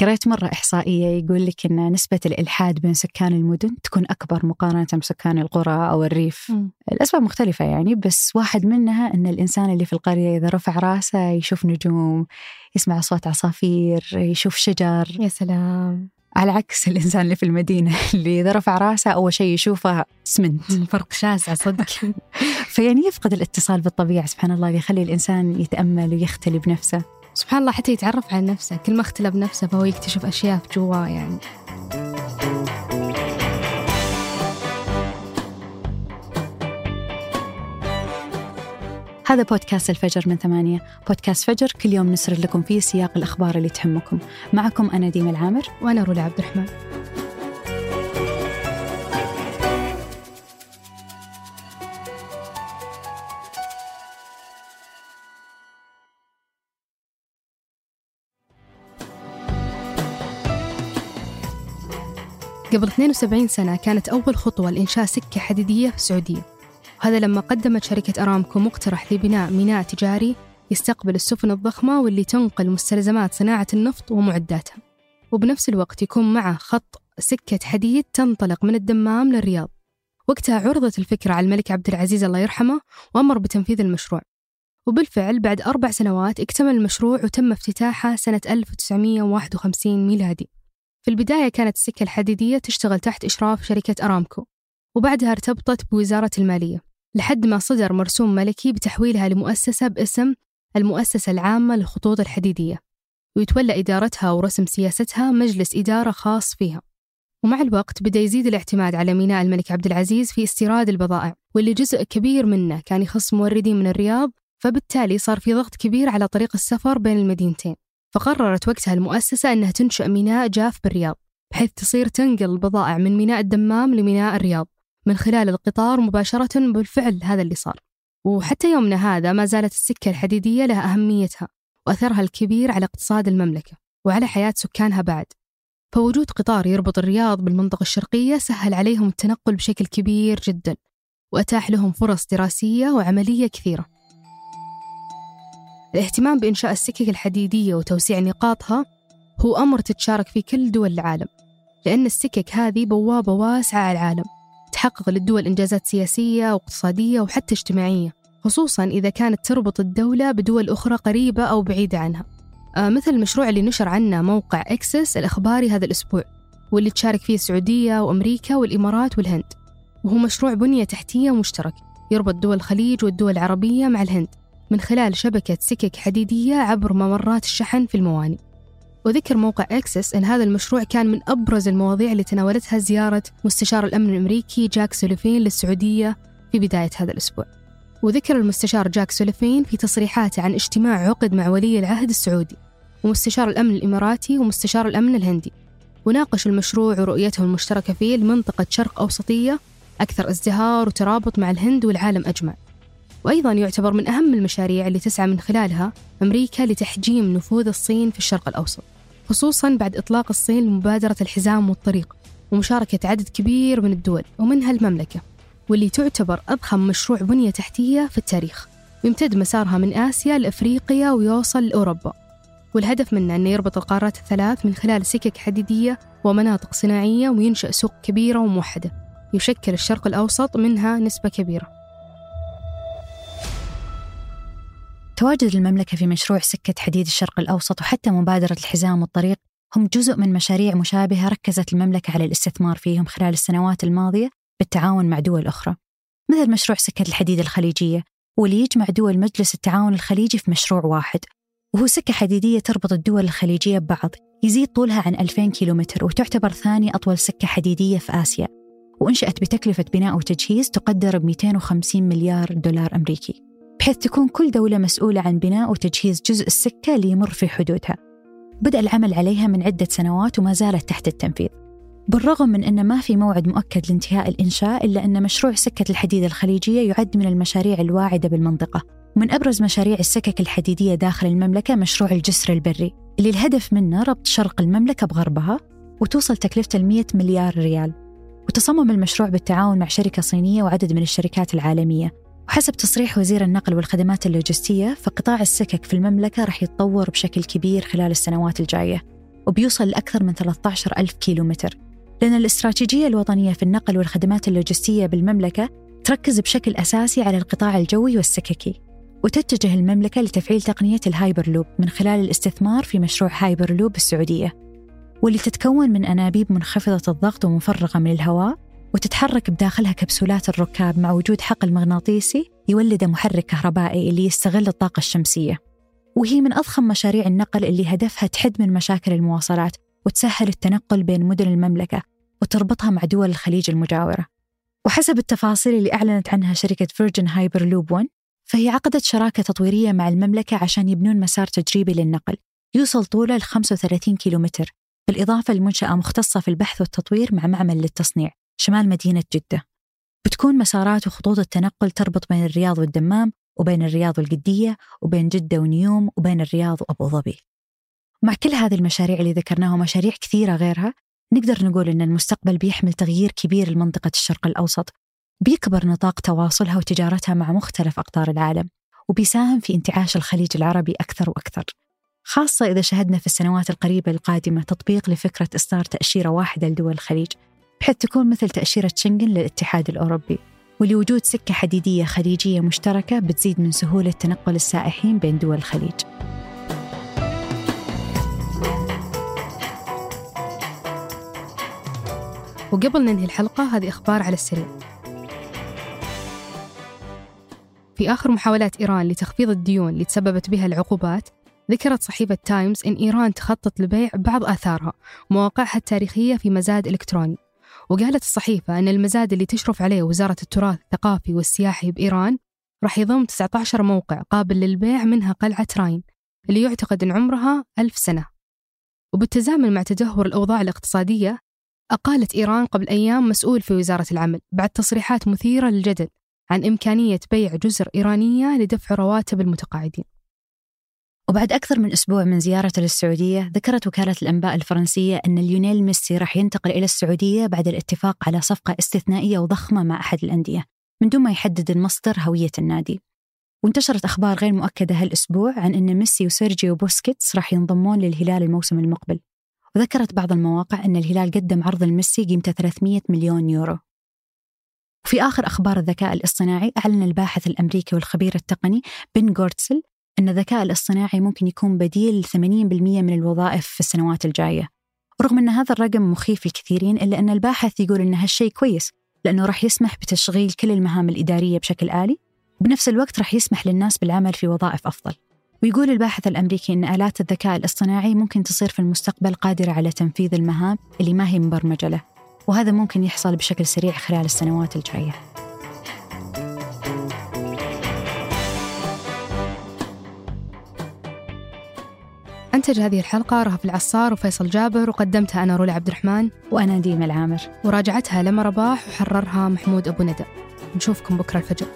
قريت مرة إحصائية يقول لك أن نسبة الإلحاد بين سكان المدن تكون أكبر مقارنة بسكان القرى أو الريف. مم. الأسباب مختلفة يعني بس واحد منها أن الإنسان اللي في القرية إذا رفع رأسه يشوف نجوم يسمع صوت عصافير يشوف شجر. يا سلام. على عكس الإنسان اللي في المدينة اللي إذا رفع رأسه أول شيء يشوفه اسمنت فرق شاسع صدق. فيعني يفقد الاتصال بالطبيعة سبحان الله اللي يخلي الإنسان يتأمل ويختلي بنفسه. سبحان الله حتى يتعرف على نفسه. كل ما اختلى بنفسه فهو يكتشف أشياء في جواه يعني. هذا بودكاست الفجر من ثمانية. بودكاست فجر كل يوم نسرد لكم فيه سياق الأخبار اللي تهمكم. معكم أنا ديما العامر. وأنا رولا عبد الرحمن. قبل 72 سنة كانت أول خطوة لإنشاء سكة حديدية في السعودية. وهذا لما قدمت شركة أرامكو مقترح لبناء ميناء تجاري يستقبل السفن الضخمة واللي تنقل مستلزمات صناعة النفط ومعداتها. وبنفس الوقت يكون معه خط سكة حديد تنطلق من الدمام للرياض. وقتها عرضت الفكرة على الملك عبد العزيز الله يرحمه وأمر بتنفيذ المشروع. وبالفعل بعد أربع سنوات اكتمل المشروع وتم افتتاحه سنة 1951 ميلادي. في البداية كانت السكة الحديدية تشتغل تحت إشراف شركة أرامكو وبعدها ارتبطت بوزارة المالية لحد ما صدر مرسوم ملكي بتحويلها لمؤسسة باسم المؤسسة العامة للخطوط الحديدية ويتولى إدارتها ورسم سياستها مجلس إدارة خاص فيها. ومع الوقت بدأ يزيد الاعتماد على ميناء الملك عبد العزيز في استيراد البضائع واللي جزء كبير منه كان يخص موردين من الرياض فبالتالي صار في ضغط كبير على طريق السفر بين المدينتين. فقررت وقتها المؤسسة أنها تنشأ ميناء جاف بالرياض بحيث تصير تنقل البضائع من ميناء الدمام لميناء الرياض من خلال القطار مباشرة بالفعل هذا اللي صار. وحتى يومنا هذا ما زالت السكة الحديدية لها أهميتها وأثرها الكبير على اقتصاد المملكة وعلى حياة سكانها بعد. فوجود قطار يربط الرياض بالمنطقة الشرقية سهل عليهم التنقل بشكل كبير جدا وأتاح لهم فرص دراسية وعملية كثيرة. الاهتمام بإنشاء السكك الحديدية وتوسيع نقاطها هو أمر تتشارك فيه كل دول العالم لأن السكك هذه بوابة واسعة على العالم تحقق للدول إنجازات سياسية واقتصادية وحتى اجتماعية خصوصا إذا كانت تربط الدولة بدول أخرى قريبة أو بعيدة عنها. آه مثل المشروع اللي نشر عنه موقع إكسس الإخباري هذا الأسبوع واللي تشارك فيه السعودية وأمريكا والإمارات والهند. وهو مشروع بنية تحتية مشترك يربط دول الخليج والدول العربية مع الهند. من خلال شبكة سكك حديدية عبر ممرات الشحن في الموانئ. وذكر موقع أكسيوس أن هذا المشروع كان من أبرز المواضيع اللي تناولتها زيارة مستشار الأمن الأمريكي جيك سوليفان للسعودية في بداية هذا الأسبوع. وذكر المستشار جيك سوليفان في تصريحاته عن اجتماع عقد مع ولي العهد السعودي ومستشار الأمن الإماراتي ومستشار الأمن الهندي. وناقشوا المشروع ورؤيتهم المشتركة فيه لمنطقة شرق أوسطية أكثر ازدهار وترابط مع الهند والعالم أجمع. وأيضا يعتبر من أهم المشاريع اللي تسعى من خلالها أمريكا لتحجيم نفوذ الصين في الشرق الأوسط خصوصا بعد إطلاق الصين لمبادرة الحزام والطريق ومشاركة عدد كبير من الدول ومنها المملكة واللي تعتبر أضخم مشروع بنية تحتية في التاريخ ويمتد مسارها من آسيا لأفريقيا ويوصل لأوروبا والهدف منه أنه يربط القارات الثلاث من خلال سكك حديدية ومناطق صناعية وينشأ سوق كبيرة وموحدة يشكل الشرق الأوسط منها نسبة كبيرة. تواجد المملكة في مشروع سكة حديد الشرق الأوسط وحتى مبادرة الحزام والطريق هم جزء من مشاريع مشابهة ركزت المملكة على الاستثمار فيهم خلال السنوات الماضية بالتعاون مع دول أخرى. مثل مشروع سكة الحديد الخليجية واللي يجمع دول مجلس التعاون الخليجي في مشروع واحد. وهو سكة حديدية تربط الدول الخليجية ببعض يزيد طولها عن 2000 كيلومتر وتعتبر ثاني أطول سكة حديدية في آسيا. وأنشأت بتكلفة بناء وتجهيز تقدر ب 250 مليار دولار أمريكي. بحيث تكون كل دولة مسؤولة عن بناء وتجهيز جزء السكة اللي يمر في حدودها. بدأ العمل عليها من عدة سنوات وما زالت تحت التنفيذ. بالرغم من أن ما في موعد مؤكد لانتهاء الإنشاء إلا أن مشروع سكة الحديد الخليجية يعد من المشاريع الواعدة بالمنطقة. ومن أبرز مشاريع السكك الحديدية داخل المملكة مشروع الجسر البري. اللي الهدف منه ربط شرق المملكة بغربها وتوصل تكلفته 100 مليار ريال. وتصمم المشروع بالتعاون مع شركة صينية وعدد من الشركات العالمية. وحسب تصريح وزير النقل والخدمات اللوجستية فقطاع السكك في المملكة راح يتطور بشكل كبير خلال السنوات الجاية وبيوصل لأكثر من 13 ألف كيلومتر. لأن الاستراتيجية الوطنية في النقل والخدمات اللوجستية بالمملكة تركز بشكل أساسي على القطاع الجوي والسككي وتتجه المملكة لتفعيل تقنية الهايبر لوب من خلال الاستثمار في مشروع هايبر لوب السعودية. واللي تتكون من أنابيب منخفضة الضغط ومفرغة من الهواء وتتحرك بداخلها كبسولات الركاب مع وجود حقل مغناطيسي يولد محرك كهربائي اللي يستغل الطاقة الشمسية. وهي من أضخم مشاريع النقل اللي هدفها تحد من مشاكل المواصلات وتسهل التنقل بين مدن المملكة وتربطها مع دول الخليج المجاورة. وحسب التفاصيل اللي أعلنت عنها شركة Virgin Hyperloop 1 فهي عقدت شراكة تطويرية مع المملكة عشان يبنون مسار تجريبي للنقل يوصل طوله ل 35 كيلومتر بالإضافة لمنشأة مختصة في البحث والتطوير مع معمل للتصنيع. شمال مدينة جدة. بتكون مسارات وخطوط التنقل تربط بين الرياض والدمام وبين الرياض والقدية وبين جدة ونيوم وبين الرياض وأبو ظبي. مع كل هذه المشاريع اللي ذكرناها ومشاريع كثيرة غيرها نقدر نقول أن المستقبل بيحمل تغيير كبير لمنطقة الشرق الأوسط بيكبر نطاق تواصلها وتجارتها مع مختلف أقطار العالم وبيساهم في انتعاش الخليج العربي أكثر وأكثر. خاصة إذا شهدنا في السنوات القريبة القادمة تطبيق لفكرة إصدار تأشيرة واحدة لدول الخليج. بحيث تكون مثل تأشيرة شنغن للاتحاد الأوروبي ولوجود سكة حديدية خليجية مشتركة بتزيد من سهولة تنقل السائحين بين دول الخليج. وقبل ننهي الحلقة هذه أخبار على السريع. في آخر محاولات إيران لتخفيض الديون اللي تسببت بها العقوبات ذكرت صحيفة تايمز إن إيران تخطط لبيع بعض آثارها ومواقعها التاريخية في مزاد إلكتروني. وقالت الصحيفة أن المزاد اللي تشرف عليه وزارة التراث الثقافي والسياحي بإيران راح يضم 19 موقع قابل للبيع منها قلعة راين اللي يعتقد أن عمرها ألف سنة. وبالتزامن مع تدهور الأوضاع الاقتصادية أقالت إيران قبل أيام مسؤول في وزارة العمل بعد تصريحات مثيرة للجدل عن إمكانية بيع جزر إيرانية لدفع رواتب المتقاعدين. وبعد أكثر من أسبوع من زيارته للسعودية ذكرت وكالة الأنباء الفرنسية أن ليونيل ميسي راح ينتقل إلى السعودية بعد الاتفاق على صفقة استثنائية وضخمة مع أحد الأندية من دون ما يحدد المصدر هوية النادي. وانتشرت أخبار غير مؤكدة هالأسبوع عن أن ميسي وسيرجيو بوسكيتس راح ينضمون للهلال الموسم المقبل. وذكرت بعض المواقع أن الهلال قدم عرض لميسي قيمته 300 مليون يورو. وفي آخر أخبار الذكاء الاصطناعي أعلن الباحث الأمريكي والخبير التقني بن جورتسل أن الذكاء الاصطناعي ممكن يكون بديل 80% من الوظائف في السنوات الجاية. رغم أن هذا الرقم مخيف للكثيرين إلا أن الباحث يقول أن هالشيء كويس لأنه راح يسمح بتشغيل كل المهام الإدارية بشكل آلي بنفس الوقت راح يسمح للناس بالعمل في وظائف أفضل. ويقول الباحث الأمريكي أن آلات الذكاء الاصطناعي ممكن تصير في المستقبل قادرة على تنفيذ المهام اللي ما هي مبرمجة له وهذا ممكن يحصل بشكل سريع خلال السنوات الجاية. أنتج هذه الحلقة رهف العصار وفيصل جابر وقدمتها أنا رولا عبد الرحمن. وأنا ديمة العامر. وراجعتها لما رباح وحررها محمود أبو ندى. نشوفكم بكرة الفجر.